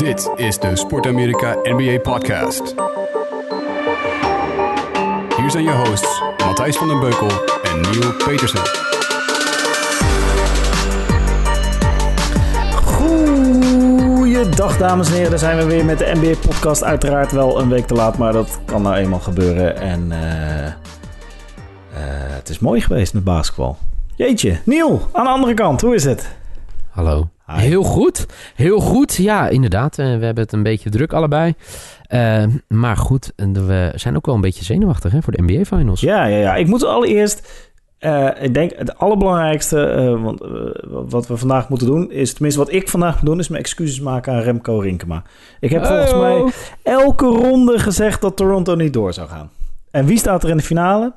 Dit is de Sport Amerika NBA Podcast. Hier zijn je hosts Matthijs van den Beukel en Neil Petersen. Goeiedag dames en heren, daar zijn we weer met de NBA podcast. Uiteraard wel een week te laat, maar dat kan nou eenmaal gebeuren. En eh, eh, het is mooi geweest met basketbal. Jeetje, Neil, aan de andere kant, hoe is het? Hallo. Hi. Heel goed. Heel goed. Ja, inderdaad. eh, we hebben het een beetje druk allebei. Eh, maar goed, en we zijn ook wel een beetje zenuwachtig hè, voor de NBA Finals. Ja, ja, ja. Ik moet allereerst, eh, ik denk het allerbelangrijkste, want, wat we vandaag moeten doen, is, tenminste wat ik vandaag moet doen, is mijn excuses maken aan Remco Rinkema. Ik heb volgens mij elke ronde gezegd dat Toronto niet door zou gaan. En wie staat er in de finale?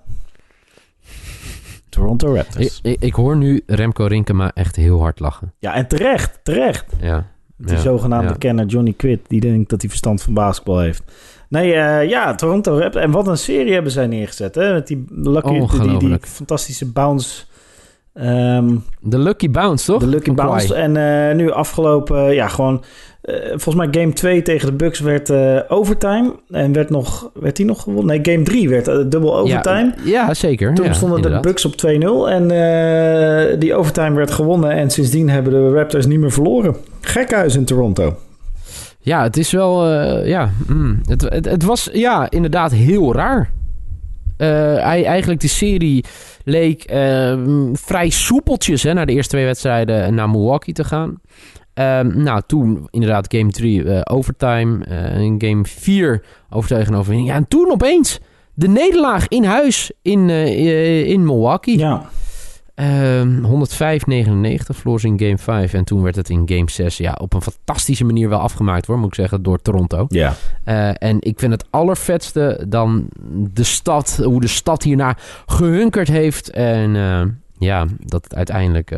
Toronto Raptors. Ik, ik, ik hoor nu Remco Rinkema echt heel hard lachen. Ja, en terecht, terecht. Ja. Die Ja, zogenaamde ja. kenner Johnny Quid, die denkt dat hij verstand van basketbal heeft. Nee, eh, ja, Toronto Raptors. En wat een serie hebben zij neergezet, hè? Met die, lucky, die, die, fantastische bounce... ehm, De Lucky Bounce, toch? De Lucky. Bounce. En eh, nu afgelopen, ja, gewoon... eh, volgens mij game 2 tegen de Bucks werd eh, overtime. En werd, nog, werd die nog gewonnen? Nee, game 3 werd eh, dubbel overtime. Ja, ja, zeker. Toen ja, stonden de. Bucks op 2-0. En die overtime werd gewonnen. En sindsdien hebben de Raptors niet meer verloren. Gekhuis in Toronto. Ja, het is wel... ja, mm, het, het, het was ja, inderdaad heel raar. Eigenlijk de serie leek vrij soepeltjes hè, naar de eerste twee wedstrijden naar Milwaukee te gaan. Ehm, nou, toen inderdaad game 3 eh, overtime. eh, in game 4 overtuiging en overwinning. Ja, en toen opeens de nederlaag in huis in, eh, eh, in Milwaukee. Ja, Ehm 105-99 verloor ze in game 5. En toen werd het in game 6 ja, op een fantastische manier wel afgemaakt, hoor, moet ik zeggen, door Toronto. ja. Eh, en ik vind het allervetste dan de stad, hoe de stad hiernaar gehunkerd heeft. En eh, ja, dat het uiteindelijk...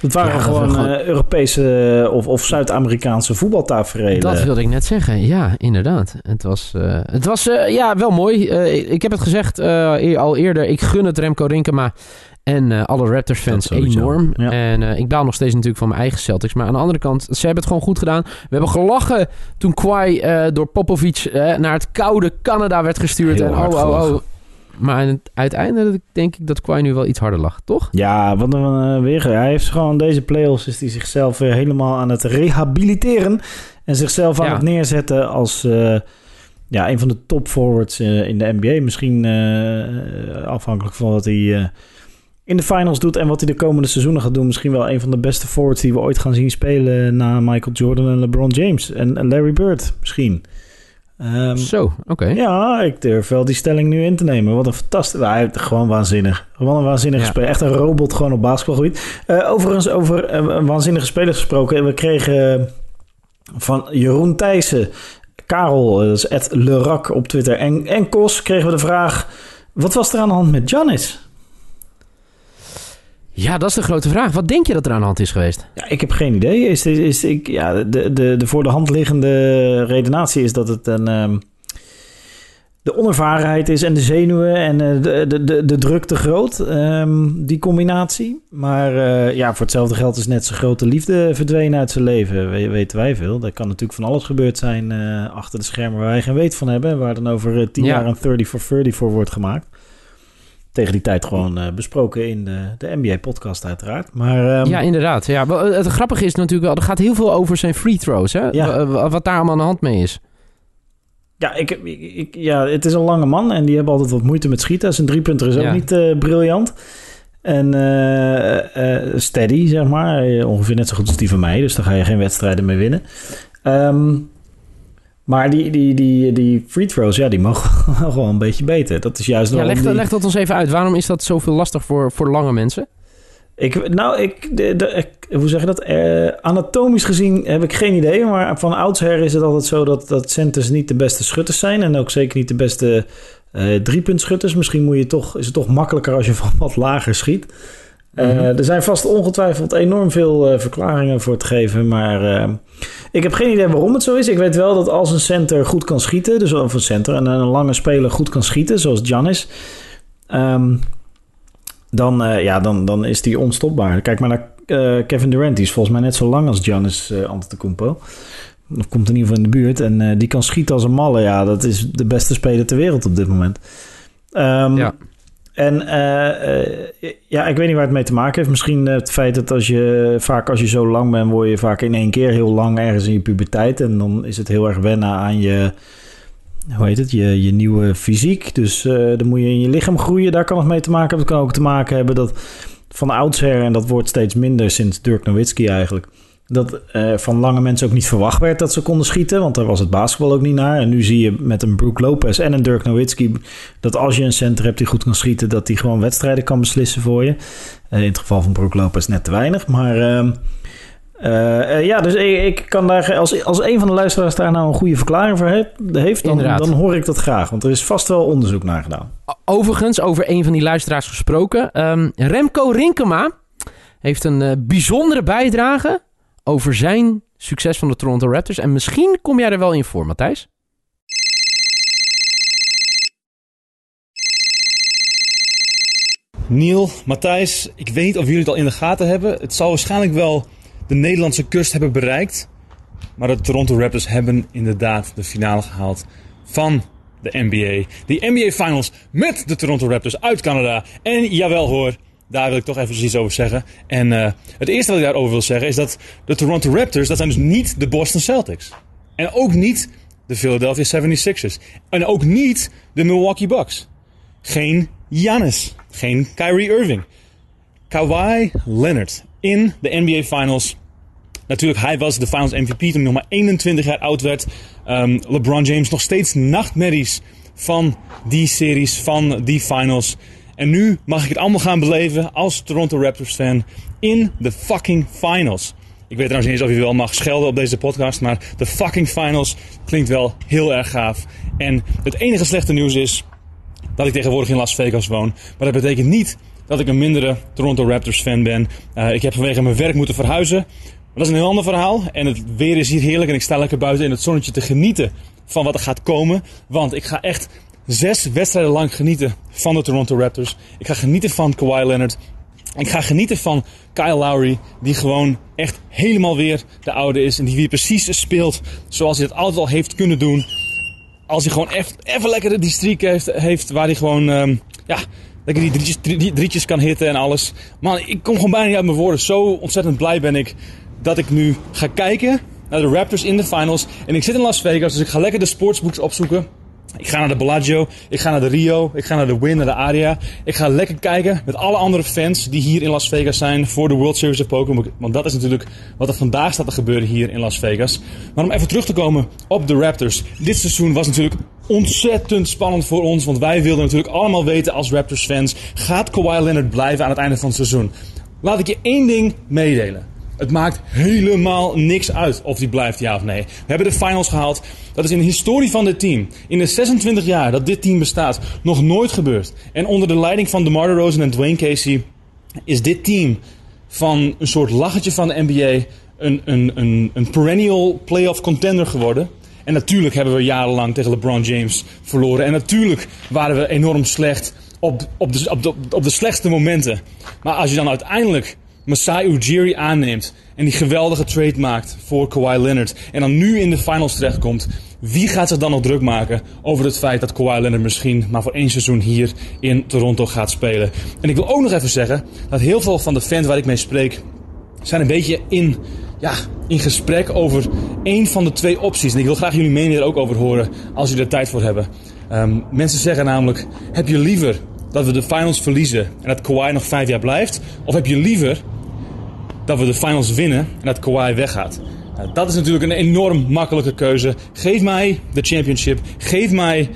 Het waren Ja, gewoon eh, Europese eh, of, of Zuid-Amerikaanse voetbaltaferelen. dat wilde ik net zeggen. Ja, inderdaad. Het was, eh, het was ja, wel mooi. Ik heb het gezegd eer- al eerder. Ik gun het Remco Rinkema en alle Raptors fans Dat sowieso, enorm. ja. En ik baal nog steeds natuurlijk van mijn eigen Celtics. Maar aan de andere kant, ze hebben het gewoon goed gedaan. We hebben gelachen toen eh, door Popovic naar het koude Canada werd gestuurd. Heel en oh, oh, oh. Maar het- uiteindelijk denk ik dat Kawhi nu wel iets harder lacht, toch? Ja, wat een uh, weer. Hij heeft gewoon deze play-offs is hij zichzelf weer helemaal aan het rehabiliteren. En zichzelf aan Ja. het neerzetten als eh, ja, een van de top forwards eh, in de NBA. Misschien eh, afhankelijk van wat hij eh, in de finals doet en wat hij de komende seizoenen gaat doen. Misschien wel een van de beste forwards die we ooit gaan zien spelen na Michael Jordan en LeBron James. En Larry Bird misschien. Ehm, Zo, oké. ja, ik durf wel die stelling nu in te nemen. Wat een fantastisch... Hij heeft gewoon waanzinnig. Gewoon een waanzinnige Ja. speler. Echt een robot gewoon op basketbalgebied. Eh, overigens, over eh, een waanzinnige speler gesproken. We kregen eh, van Jeroen Thijssen... Karel, dat is Ed Lerak op Twitter. En, en Kos kregen we de vraag... Wat was er aan de hand met Giannis? Ja, dat is de grote vraag. Wat denk je dat er aan de hand is geweest? Ja, ik heb geen idee. Is, is, is, ik, ja, de, de, de voor de hand liggende redenatie is dat het een... ehm, de onervarenheid is en de zenuwen en eh, de, de, de, de druk te groot, ehm, die combinatie. Maar eh, ja, voor hetzelfde geld is net zijn grote liefde verdwenen uit zijn leven. We, weten wij veel. Er kan natuurlijk van alles gebeurd zijn eh, achter de schermen waar wij geen weet van hebben. Waar dan over 10 Ja. jaar een 30 for 30 voor wordt gemaakt. Tegen die tijd gewoon eh, besproken in de, de NBA-podcast uiteraard. Maar ehm, ja, inderdaad. Ja, wel, het grappige is natuurlijk wel, er gaat heel veel over zijn free throws. Hè? Ja. Wa- wa- Wat daar allemaal aan de hand mee is. Ja, ik, ik, ik- ja, het is een lange man en die hebben altijd wat moeite met schieten. Zijn driepunter is ook Ja. niet eh, briljant. En eh, eh, steady, zeg maar. Eh, Ongeveer net zo goed als die van mij. Dus daar ga je geen wedstrijden mee winnen. Ehm, maar die, die, die, die free throws, ja, die mogen wel gewoon een beetje beter. Dat is juist Ja, leg, die- leg dat ons even uit. Waarom is dat zoveel lastig voor, voor lange mensen? Ik, nou, ik, de, hoe zeg je dat? Eh, anatomisch gezien heb ik geen idee. Maar van oudsher is het altijd zo dat, dat centers niet de beste schutters zijn. En ook zeker niet de beste eh driepuntschutters. Misschien moet je toch, is het toch makkelijker als je van wat lager schiet. Eh, Mhm. Er zijn vast ongetwijfeld enorm veel eh, verklaringen voor te geven. Maar eh, ik heb geen idee waarom het zo is. Ik weet wel dat als een center goed kan schieten. Dus of een center en een lange speler goed kan schieten. Zoals Giannis. ehm, dan, ja, dan, dan is die onstopbaar. Kijk maar naar Kevin Durant. Die is volgens mij net zo lang als Giannis Antetokounmpo. Of komt in ieder geval in de buurt. En die kan schieten als een malle. Ja, dat is de beste speler ter wereld op dit moment. Um, ja. En uh, ja, ik weet niet waar het mee te maken heeft. Misschien het feit dat als je vaak als je zo lang bent, word je vaak in één keer heel lang ergens in je puberteit. En dan is het heel erg wennen aan je, hoe heet het, je, je nieuwe fysiek. Dus uh, dan moet je in je lichaam groeien. Daar kan het mee te maken hebben. Het kan ook te maken hebben dat van oudsher, en dat wordt steeds minder sinds Dirk Nowitzki eigenlijk dat uh, van lange mensen ook niet verwacht werd dat ze konden schieten. Want daar was het basketbal ook niet naar. En nu zie je met een Brook Lopez en een Dirk Nowitzki... dat als je een center hebt die goed kan schieten... dat die gewoon wedstrijden kan beslissen voor je. Uh, in het geval van Brook Lopez net te weinig. Maar uh, ja, dus ik, ik, kan daar... Als, als een van de luisteraars daar nou een goede verklaring voor heeft... dan, dan, hoor ik dat graag. Want er is vast wel onderzoek naar gedaan. Overigens, over een van die luisteraars gesproken. Um, Remco Rinkema heeft een bijzondere bijdrage over zijn succes van de Toronto Raptors. En misschien kom jij er wel in voor, Matthijs. Neil, Matthijs, ik weet niet of jullie het al in de gaten hebben. Het zal waarschijnlijk wel de Nederlandse kust hebben bereikt. Maar de Toronto Raptors hebben inderdaad de finale gehaald van de NBA. De NBA Finals met de Toronto Raptors uit Canada. En jawel hoor, daar wil ik toch even iets over zeggen. En uh, het eerste wat ik daarover wil zeggen is dat de Toronto Raptors, dat zijn dus niet de Boston Celtics. En ook niet de Philadelphia 76ers. En ook niet de Milwaukee Bucks. Geen Giannis. Geen Kyrie Irving. Kawhi Leonard in de NBA Finals. Natuurlijk, hij was de Finals MVP toen hij nog maar 21 jaar oud werd. Um, LeBron James nog steeds nachtmerries van die series, van die finals. En nu mag ik het allemaal gaan beleven als Toronto Raptors fan in de fucking finals. Ik weet trouwens niet eens of je wel mag schelden op deze podcast, maar de fucking finals klinkt wel heel erg gaaf. En het enige slechte nieuws is dat ik tegenwoordig in Las Vegas woon. Maar dat betekent niet dat ik een mindere Toronto Raptors fan ben. Uh, ik heb vanwege mijn werk moeten verhuizen. Maar dat is een heel ander verhaal. En het weer is hier heerlijk en ik sta lekker buiten in het zonnetje te genieten van wat er gaat komen. Want ik ga echt zes wedstrijden lang genieten van de Toronto Raptors. Ik ga genieten van Kawhi Leonard. Ik ga genieten van Kyle Lowry, die gewoon echt helemaal weer de oude is. En die weer precies speelt zoals hij het altijd al heeft kunnen doen. Als hij gewoon even, even lekker die streak heeft, heeft waar hij gewoon, um, ja, lekker die drietjes, drie, drietjes kan hitten en alles. Man, ik kom gewoon bijna niet uit mijn woorden. Zo ontzettend blij ben ik dat ik nu ga kijken naar de Raptors in de finals. En ik zit in Las Vegas, dus ik ga lekker de sportsbooks opzoeken. Ik ga naar de Bellagio, ik ga naar de Rio, ik ga naar de Win, naar de Aria. Ik ga lekker kijken met alle andere fans die hier in Las Vegas zijn voor de World Series of Poker. Want dat is natuurlijk wat er vandaag staat te gebeuren hier in Las Vegas. Maar om even terug te komen op de Raptors. Dit seizoen was natuurlijk ontzettend spannend voor ons. Want wij wilden natuurlijk allemaal weten als Raptors fans. Gaat Kawhi Leonard blijven aan het einde van het seizoen? Laat ik je één ding meedelen. Het maakt helemaal niks uit of die blijft ja of nee. We hebben de finals gehaald. Dat is in de historie van dit team, in de 26 jaar dat dit team bestaat, nog nooit gebeurd. En onder de leiding van DeMar DeRozan en Dwayne Casey is dit team van een soort lachetje van de NBA een, een, een, een perennial playoff contender geworden. En natuurlijk hebben we jarenlang tegen LeBron James verloren. En natuurlijk waren we enorm slecht op, op, de, op, de, op de slechtste momenten. Maar als je dan uiteindelijk Masai Ujiri aanneemt en die geweldige trade maakt voor Kawhi Leonard en dan nu in de finals terechtkomt, wie gaat zich dan nog druk maken over het feit dat Kawhi Leonard misschien maar voor één seizoen hier in Toronto gaat spelen? En ik wil ook nog even zeggen dat heel veel van de fans waar ik mee spreek zijn een beetje in, ja, in gesprek over één van de twee opties. En ik wil graag jullie mening er ook over horen als jullie er tijd voor hebben. Um, mensen zeggen namelijk, heb je liever dat we de finals verliezen en dat Kawhi nog vijf jaar blijft? Of heb je liever dat we de finals winnen en dat Kawhi weggaat. Nou, dat is natuurlijk een enorm makkelijke keuze. Geef mij de championship. Geef mij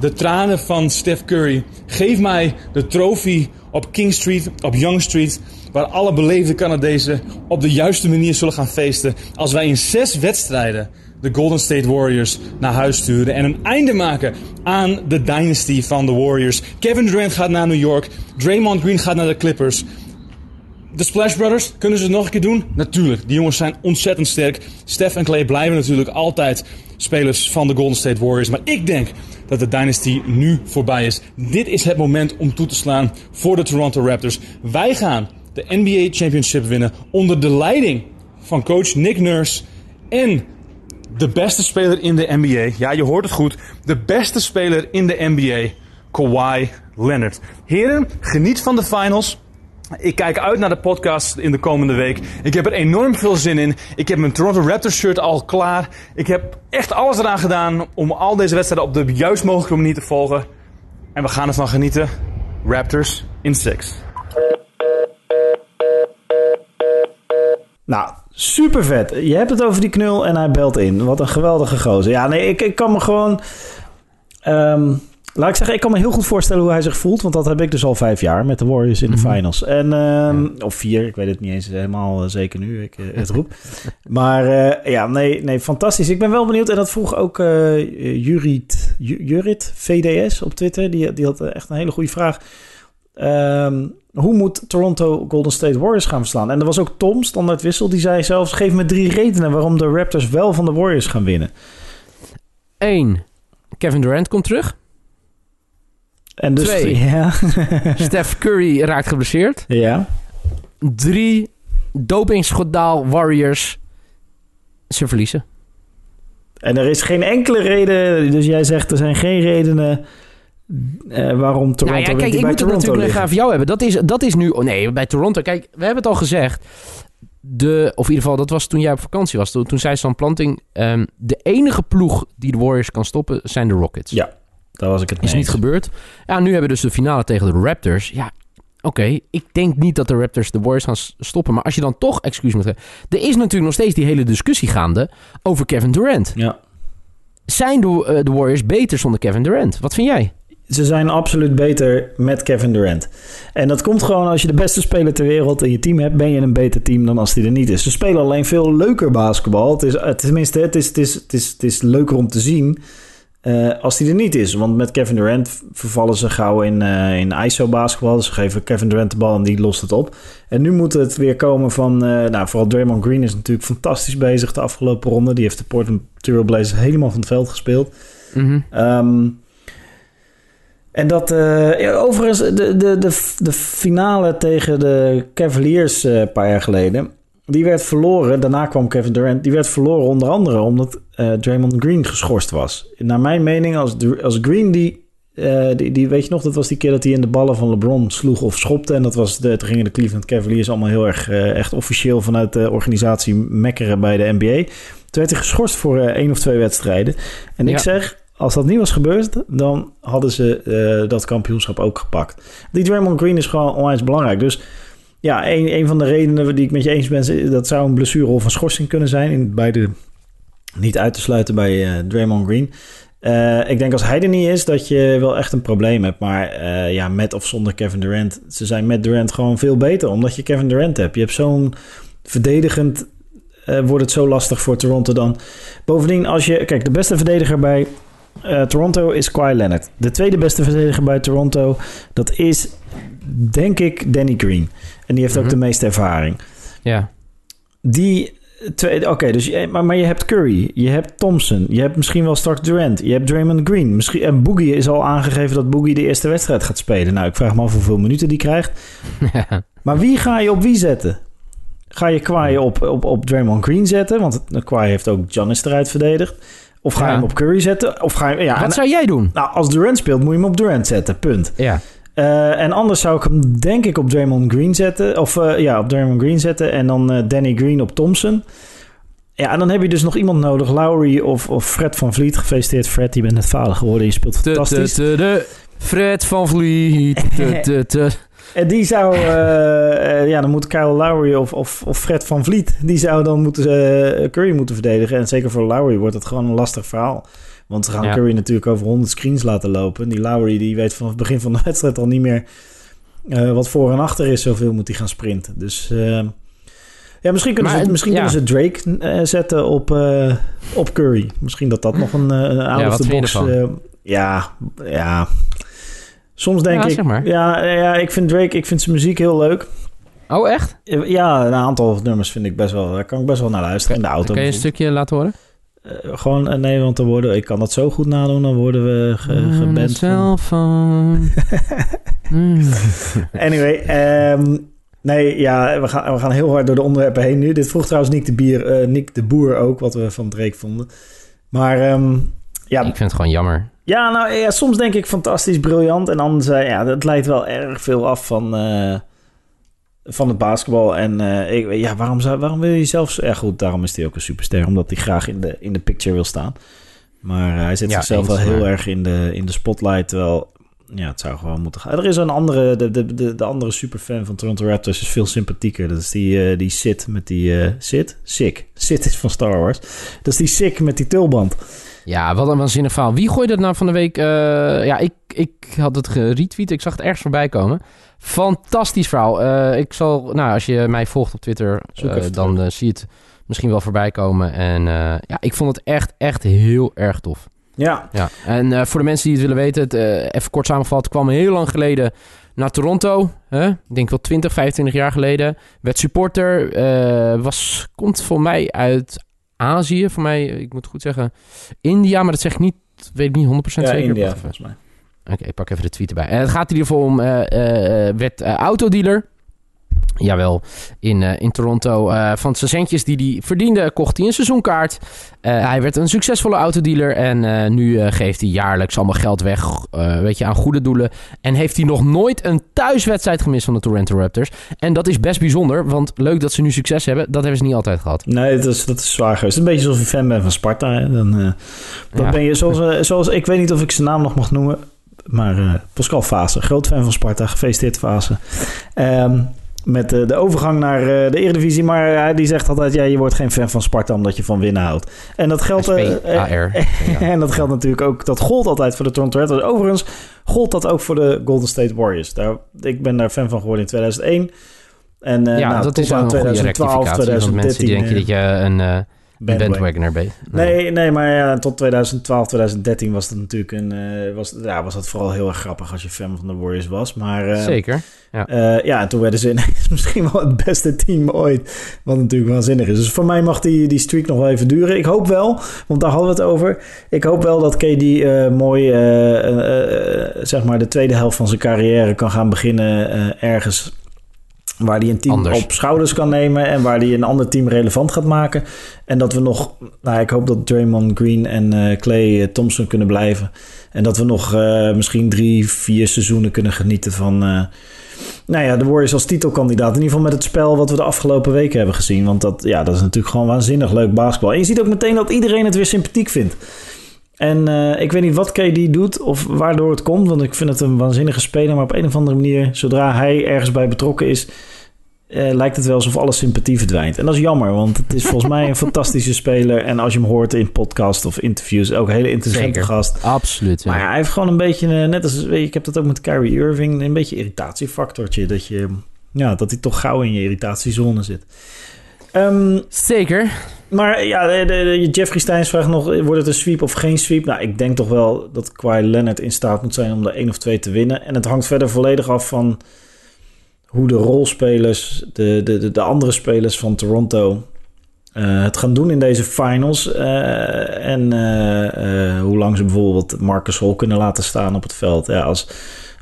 de tranen van Steph Curry. Geef mij de trofee op King Street, op Young Street. Waar alle beleefde Canadezen op de juiste manier zullen gaan feesten. Als wij in zes wedstrijden de Golden State Warriors naar huis sturen. En een einde maken aan de dynasty van de Warriors. Kevin Durant gaat naar New York. Draymond Green gaat naar de Clippers. De Splash Brothers, kunnen ze het nog een keer doen? Natuurlijk, die jongens zijn ontzettend sterk. Steph en Clay blijven natuurlijk altijd spelers van de Golden State Warriors. Maar ik denk dat de dynasty nu voorbij is. Dit is het moment om toe te slaan voor de Toronto Raptors. Wij gaan de NBA Championship winnen onder de leiding van coach Nick Nurse en de beste speler in de NBA. Ja, je hoort het goed. De beste speler in de NBA, Kawhi Leonard. Heren, geniet van de finals. Ik kijk uit naar de podcast in de komende week. Ik heb er enorm veel zin in. Ik heb mijn Toronto Raptors shirt al klaar. Ik heb echt alles eraan gedaan om al deze wedstrijden op de juist mogelijke manier te volgen. En we gaan ervan genieten. Raptors in 6. Nou, super vet. Je hebt het over die knul en hij belt in. Wat een geweldige gozer. Ja, nee, ik, ik kan me gewoon... ehm, laat ik zeggen, ik kan me heel goed voorstellen hoe hij zich voelt. Want dat heb ik dus al vijf jaar met de Warriors in de Mhm. finals. En, ehm, Of vier, ik weet het niet eens helemaal eh, zeker nu ik eh, het roep. maar eh, ja, nee, nee, fantastisch. Ik ben wel benieuwd. En dat vroeg ook eh Jurit, Ju- Jurit VDS op Twitter. Die, die had echt een hele goede vraag. Ehm, hoe moet Toronto Golden State Warriors gaan verslaan? En er was ook Tom, standaard wissel, die zei zelfs... geef me drie redenen waarom de Raptors wel van de Warriors gaan winnen. Eén, Kevin Durant komt terug. En dus, Twee. Ja. Steph Curry raakt geblesseerd. ja. Drie, dopingschandaal Warriors. Ze verliezen. En er is geen enkele reden... Dus jij zegt er zijn geen redenen... eh, waarom Toronto nou ja, kijk, ik moet het natuurlijk nog liggen. even jou hebben. Dat is, dat is nu... Oh nee, bij Toronto. Kijk, we hebben het al gezegd. De, of in ieder geval, dat was toen jij op vakantie was. Toen, toen zei Stan Planting... ehm, de enige ploeg die de Warriors kan stoppen zijn de Rockets. Ja, daar was ik het mee Is niet gebeurd. Ja, nu hebben we dus de finale tegen de Raptors. Ja, oké. Ik denk niet dat de Raptors de Warriors gaan stoppen. Maar als je dan toch excuus moet geven... Er is natuurlijk nog steeds die hele discussie gaande over Kevin Durant. Ja. Zijn de, eh, de Warriors beter zonder Kevin Durant? Wat vind jij? Ze zijn absoluut beter met Kevin Durant. En dat komt gewoon als je de beste speler ter wereld in je team hebt, ben je een beter team dan als die er niet is. Ze spelen alleen veel leuker basketbal. Het is, eh, tenminste, het is, het, is, het, is, het is leuker om te zien eh, als die er niet is. Want met Kevin Durant vervallen ze gauw in, eh, in ISO-basketbal. Dus ze geven Kevin Durant de bal en die lost het op. En nu moet het weer komen van... eh, nou, vooral Draymond Green is natuurlijk fantastisch bezig de afgelopen ronde. Die heeft de Portland Trail Blazers helemaal van het veld gespeeld. Mhm. Ehm, en dat, ja, overigens, de, de, de, de finale tegen de Cavaliers een paar jaar geleden, die werd verloren. Daarna kwam Kevin Durant. Die werd verloren onder andere omdat eh, Draymond Green geschorst was. Naar mijn mening, als, als Green die, eh, die, die, weet je nog, dat was die keer dat hij in de ballen van LeBron sloeg of schopte. En dat was de, toen gingen de Cleveland Cavaliers allemaal heel erg eh, echt officieel vanuit de organisatie mekkeren bij de NBA. Toen werd hij geschorst voor één of twee wedstrijden. En ik zeg, als dat niet was gebeurd, dan hadden ze dat kampioenschap ook gepakt. Die Draymond Green is gewoon onwijs belangrijk. Dus ja, een, een van de redenen die ik met je eens ben, dat zou een blessure of een schorsing kunnen zijn. In beide niet uit te sluiten bij eh, Draymond Green. Eh, ik denk als hij er niet is, dat je wel echt een probleem hebt. Maar eh, ja, met of zonder Kevin Durant, ze zijn met Durant gewoon veel beter, omdat je Kevin Durant hebt. Je hebt zo'n verdedigend wordt het zo lastig voor Toronto dan. Bovendien, als je... Kijk, de beste verdediger bij Toronto is Kawhi Leonard. De tweede beste verdediger bij Toronto, dat is denk ik Danny Green. En die heeft ook Mhm. de meeste ervaring. Ja. Die twee... Oké, dus maar, maar je hebt Curry, je hebt Thompson, je hebt misschien wel straks Durant, je hebt Draymond Green. Misschien, en Boogie is al aangegeven dat Boogie de eerste wedstrijd gaat spelen. Nou, ik vraag me af hoeveel minuten die krijgt. Maar wie ga je op wie zetten? Ga je Kawhi op, op, op Draymond Green zetten? Want Kawhi heeft ook Giannis eruit verdedigd. Of ga je Ja. hem op Curry zetten? Of ga je, ja, Wat en- zou jij doen? nou, als Durant speelt, moet je hem op Durant zetten. Punt. Ja. Eh, en anders zou ik hem denk ik op Draymond Green zetten. Of eh, ja, op Draymond Green zetten. En dan eh, Danny Green op Thompson. Ja, en dan heb je dus nog iemand nodig. Lowry of, of Fred van Vliet. Gefeliciteerd Fred, je bent net vader geworden. Je speelt fantastisch. de, de, de Fred van Vliet. De, de, de. En die zou, ja, dan moet Kyle Lowry of, of, of Fred van Vliet, die zou dan moeten, Curry moeten verdedigen. En zeker voor Lowry wordt het gewoon een lastig verhaal. Want ze gaan Ja. Curry natuurlijk over 100 screens laten lopen. Die Lowry die weet vanaf het begin van de wedstrijd al niet meer eh, wat voor en achter is. Zoveel moet hij gaan sprinten. Dus eh, ja, misschien kunnen, Maar, ze, misschien ja. kunnen ze Drake eh, zetten op, op Curry. Misschien dat dat nog een, een out Ja, of the box... ja, ja... Soms denk Ja, ik... zeg maar. Ja, ja, ik vind Drake, ik vind zijn muziek heel leuk. Oh, echt? Ja, een aantal nummers vind ik best wel... Daar kan ik best wel naar luisteren in de auto. Kan je een stukje laten horen? Eh, gewoon, nee, want dan worden... Ik kan dat zo goed nadoen, dan worden we ge, geband. van-. Mm. Anyway, ehm, Nee, ja, we gaan, we gaan heel hard door de onderwerpen heen nu. Dit vroeg trouwens Nick de, Bier, eh, Nick de Boer ook, wat we van Drake vonden. Maar ehm, ja, Ik vind het gewoon jammer. ja, nou ja, soms denk ik fantastisch, briljant. En anders, ja, dat leidt wel erg veel af van, eh, van het basketbal. En eh, ik, ja, waarom, zou, waarom wil je zelfs... Ja goed, daarom is hij ook een superster. Omdat hij graag in de, in de picture wil staan. Maar eh, hij zet Ja, zichzelf wel heel maar- erg in de, in de spotlight. Terwijl, ja, het zou gewoon moeten gaan. Er is een andere, de, de, de, de andere superfan van Toronto Raptors is veel sympathieker. Dat is die, eh, die Sid met die... eh Sid? Sick. Sid is van Star Wars. Dat is die Sick met die tulband. Ja, wat een waanzinnig verhaal. Wie gooide dat nou van de week? eh, ja, ik, ik had het geretweet. Ik zag het ergens voorbij komen. Fantastisch verhaal. Eh, ik zal, nou, als je mij volgt op Twitter, eh, dan eh, zie je het misschien wel voorbij komen. En ja, ik vond het echt, echt heel erg tof. Ja, Ja. En voor de mensen die het willen weten, het, even kort samengevat, kwam heel lang geleden naar Toronto. Hè? Ik denk wel 20, 25 jaar geleden. Werd supporter. was, komt voor mij uit Azië. Voor mij, ik moet goed zeggen, India. Maar dat zeg ik niet, weet ik niet 100% ja zeker. India volgens mij. Oké, ik pak even de tweet erbij. En het gaat in ieder geval om, eh, eh, eh, eh, autodealer. Jawel, in, eh, in Toronto. Eh, van zijn centjes die hij verdiende, kocht hij een seizoenkaart. Eh, hij werd een succesvolle autodealer. En eh, nu eh, geeft hij jaarlijks allemaal geld weg eh, weet je, aan goede doelen. En heeft hij nog nooit een thuiswedstrijd gemist van de Toronto Raptors. En dat is best bijzonder, want leuk dat ze nu succes hebben. Dat hebben ze niet altijd gehad. Nee, dat is, dat is zwaar geweest. Een beetje alsof je fan bent van Sparta. Hè? Dan, eh, dan Ja. ben je zoals, eh, zoals... Ik weet niet of ik zijn naam nog mag noemen. Maar eh, Pascal Fase, groot fan van Sparta. Gefeliciteerd Fase. Ehm, met eh, de overgang naar eh, de Eredivisie. Maar die zegt altijd... Ja, je wordt geen fan van Sparta omdat je van winnen houdt. En dat geldt... en dat geldt natuurlijk ook... Dat gold altijd voor de Toronto Raptors. Overigens gold dat ook voor de Golden State Warriors. Daar, ik ben daar fan van geworden in 2001. En ja, nou, dat is aan een goede 2012, rectificatie. Want mensen 2013... die denken dat je een. Bandwagoner bent. Nee, nee, maar ja, tot 2012, 2013 was dat natuurlijk een. eh, was, ja, was dat vooral heel erg grappig als je fan van de Warriors was. Maar eh, Zeker. eh, ja, en toen werden ze ineens misschien wel het beste team ooit. Wat natuurlijk waanzinnig is. Dus voor mij mag die, die streak nog wel even duren. Ik hoop wel, want daar hadden we het over. Ik hoop wel dat KD mooi, zeg maar, de tweede helft van zijn carrière kan gaan beginnen ergens. Waar hij een team Anders. op schouders kan nemen en waar hij een ander team relevant gaat maken. En dat we nog, nou, ik hoop dat Draymond Green en eh, Clay eh, Thompson kunnen blijven. En dat we nog eh, misschien drie, vier seizoenen kunnen genieten van, nou ja, de Warriors als titelkandidaat. In ieder geval met het spel wat we de afgelopen weken hebben gezien. Want dat, ja, dat is natuurlijk gewoon waanzinnig leuk basketbal. En je ziet ook meteen dat iedereen het weer sympathiek vindt. En eh, ik weet niet wat KD doet of waardoor het komt. Want ik vind het een waanzinnige speler. Maar op een of andere manier, zodra hij ergens bij betrokken is... eh, lijkt het wel alsof alle sympathie verdwijnt. En dat is jammer, want het is volgens mij een fantastische speler. En als je hem hoort in podcast of interviews, ook een hele interessante Zeker. gast. Absoluut. ja. Maar ja, hij heeft gewoon een beetje, eh, net als weet je, ik heb dat ook met Kyrie Irving, een beetje irritatiefactortje. Dat, je, ja, dat hij toch gauw in je irritatiezone zit. Ehm, Zeker. maar ja, de, de- de- Jeffrey Steins vraagt nog, wordt het een sweep of geen sweep? Nou, ik denk toch wel dat Kawhi Leonard in staat moet zijn om er één of twee te winnen. En het hangt verder volledig af van hoe de rolspelers, de, de, de, de andere spelers van Toronto... eh, het gaan doen in deze finals. eh, en eh, hoe lang ze bijvoorbeeld Marcus Hol kunnen laten staan op het veld. Ja, als,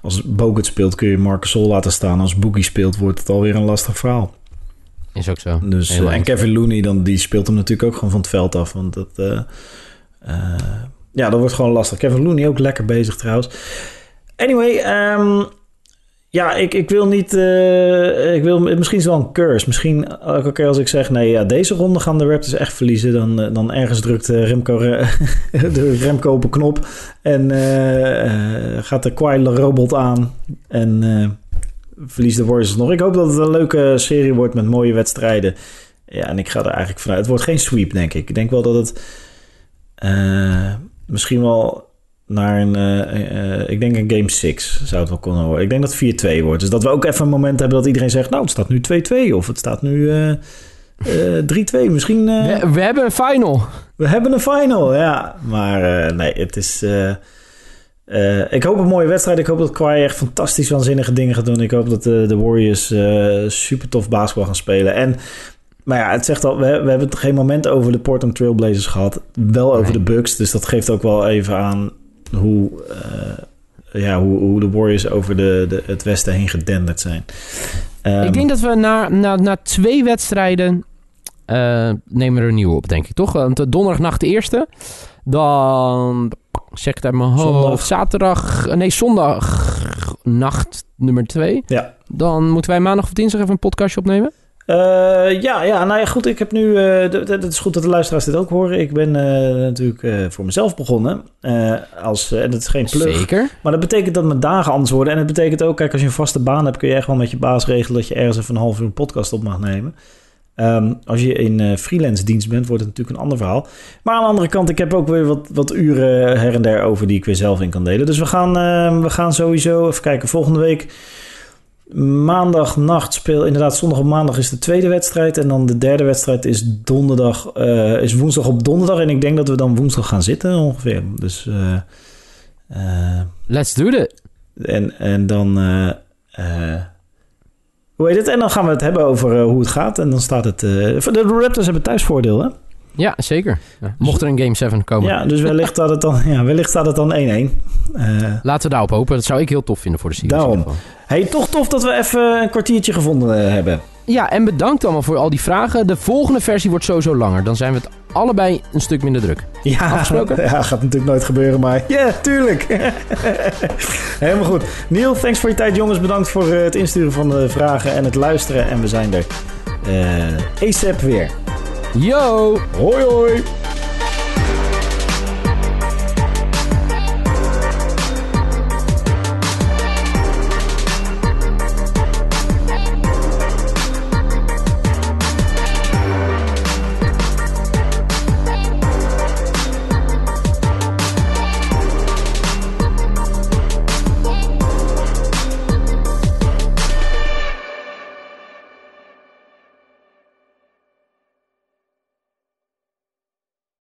als Bogut speelt kun je Marcus Hol laten staan. Als Boogie speelt wordt het alweer een lastig verhaal. Is ook zo. Dus, eh, en. Kevin Looney, dan, die speelt hem natuurlijk ook gewoon van het veld af. Want dat, eh, eh, ja, dat wordt gewoon lastig. Kevin Looney ook lekker bezig trouwens. Anyway, ehm, ja, ik, ik wil niet... ik wil, misschien is het wel een curse. Misschien elke keer als ik zeg... nee, ja, deze ronde gaan de Raptors echt verliezen... dan, dan ergens drukt eh, Remco, re- de Remco op een knop... en gaat de Kawhi robot aan... en verliest de Warriors nog. Ik hoop dat het een leuke serie wordt met mooie wedstrijden. Ja, en ik ga er eigenlijk vanuit. Het wordt geen sweep, denk ik. Ik denk wel dat het eh, misschien wel naar een... eh, eh, ik denk een game 6 zou het wel kunnen worden. Ik denk dat het 4-2 wordt. Dus dat we ook even een moment hebben dat iedereen zegt... nou, het staat nu 2-2 of het staat nu eh, eh, 3-2. Misschien... We, we hebben een final. we hebben een final, ja. Maar nee, het is... eh, eh, ik hoop een mooie wedstrijd. Ik hoop dat Kawhi echt fantastisch waanzinnige dingen gaat doen. Ik hoop dat de, de Warriors eh, super tof basketbal gaan spelen. En, maar ja, het zegt al, we, we hebben het geen moment over de Portland Trailblazers gehad. Wel over Nee. de Bucks. Dus dat geeft ook wel even aan hoe, eh, ja, hoe, hoe de Warriors over de, de, het westen heen gedenderd zijn. Ehm, ik denk dat we na, na, na twee wedstrijden eh, nemen we er een nieuwe op, denk ik, toch? Want donderdagnacht de eerste. Dan, zeg het uit mijn Zondag. hoofd, zaterdag... Nee, zondag nacht nummer twee. Ja. Dan moeten wij maandag of dinsdag even een podcastje opnemen. Eh, ja, ja, nou ja, goed. Ik heb nu. eh, Het is goed dat de luisteraars dit ook horen. Ik ben eh, natuurlijk eh, voor mezelf begonnen. eh, als, eh, en dat is geen plug. Zeker. Maar dat betekent dat mijn dagen anders worden. En het betekent ook, kijk, als je een vaste baan hebt, kun je echt wel met je baas regelen dat je ergens even een half uur een podcast op mag nemen. Ehm, als je in eh, freelance dienst bent, wordt het natuurlijk een ander verhaal. Maar aan de andere kant, ik heb ook weer wat, wat uren her en der over die ik weer zelf in kan delen. Dus we gaan, eh, we gaan sowieso even kijken. Volgende week maandagnacht speel. Inderdaad, zondag op maandag is de tweede wedstrijd. En dan de derde wedstrijd is donderdag. eh, is woensdag op donderdag. En ik denk dat we dan woensdag gaan zitten ongeveer. Dus. eh, Let's do it. en, en dan. Hoe heet het? En dan gaan we het hebben over eh, hoe het gaat. En dan staat het. eh, de Raptors hebben thuisvoordeel, hè? Ja, zeker. Ja. Mocht er een Game 7 komen. Ja, dus wellicht staat het dan, ja, wellicht staat het dan 1-1. Eh, Laten we daarop hopen. Dat zou ik heel tof vinden voor de series. Daarom. hey, toch tof dat we even een kwartiertje gevonden hebben. Ja, en bedankt allemaal voor al die vragen. De volgende versie wordt sowieso langer. Dan zijn we het allebei een stuk minder druk. Ja, Afgesproken? ja, gaat natuurlijk nooit gebeuren, maar ja, tuurlijk. Helemaal goed. Neil, thanks voor je tijd, jongens. Bedankt voor eh, het insturen van de vragen en het luisteren. En we zijn er eh ASAP weer. Yo! Hoi, hoi.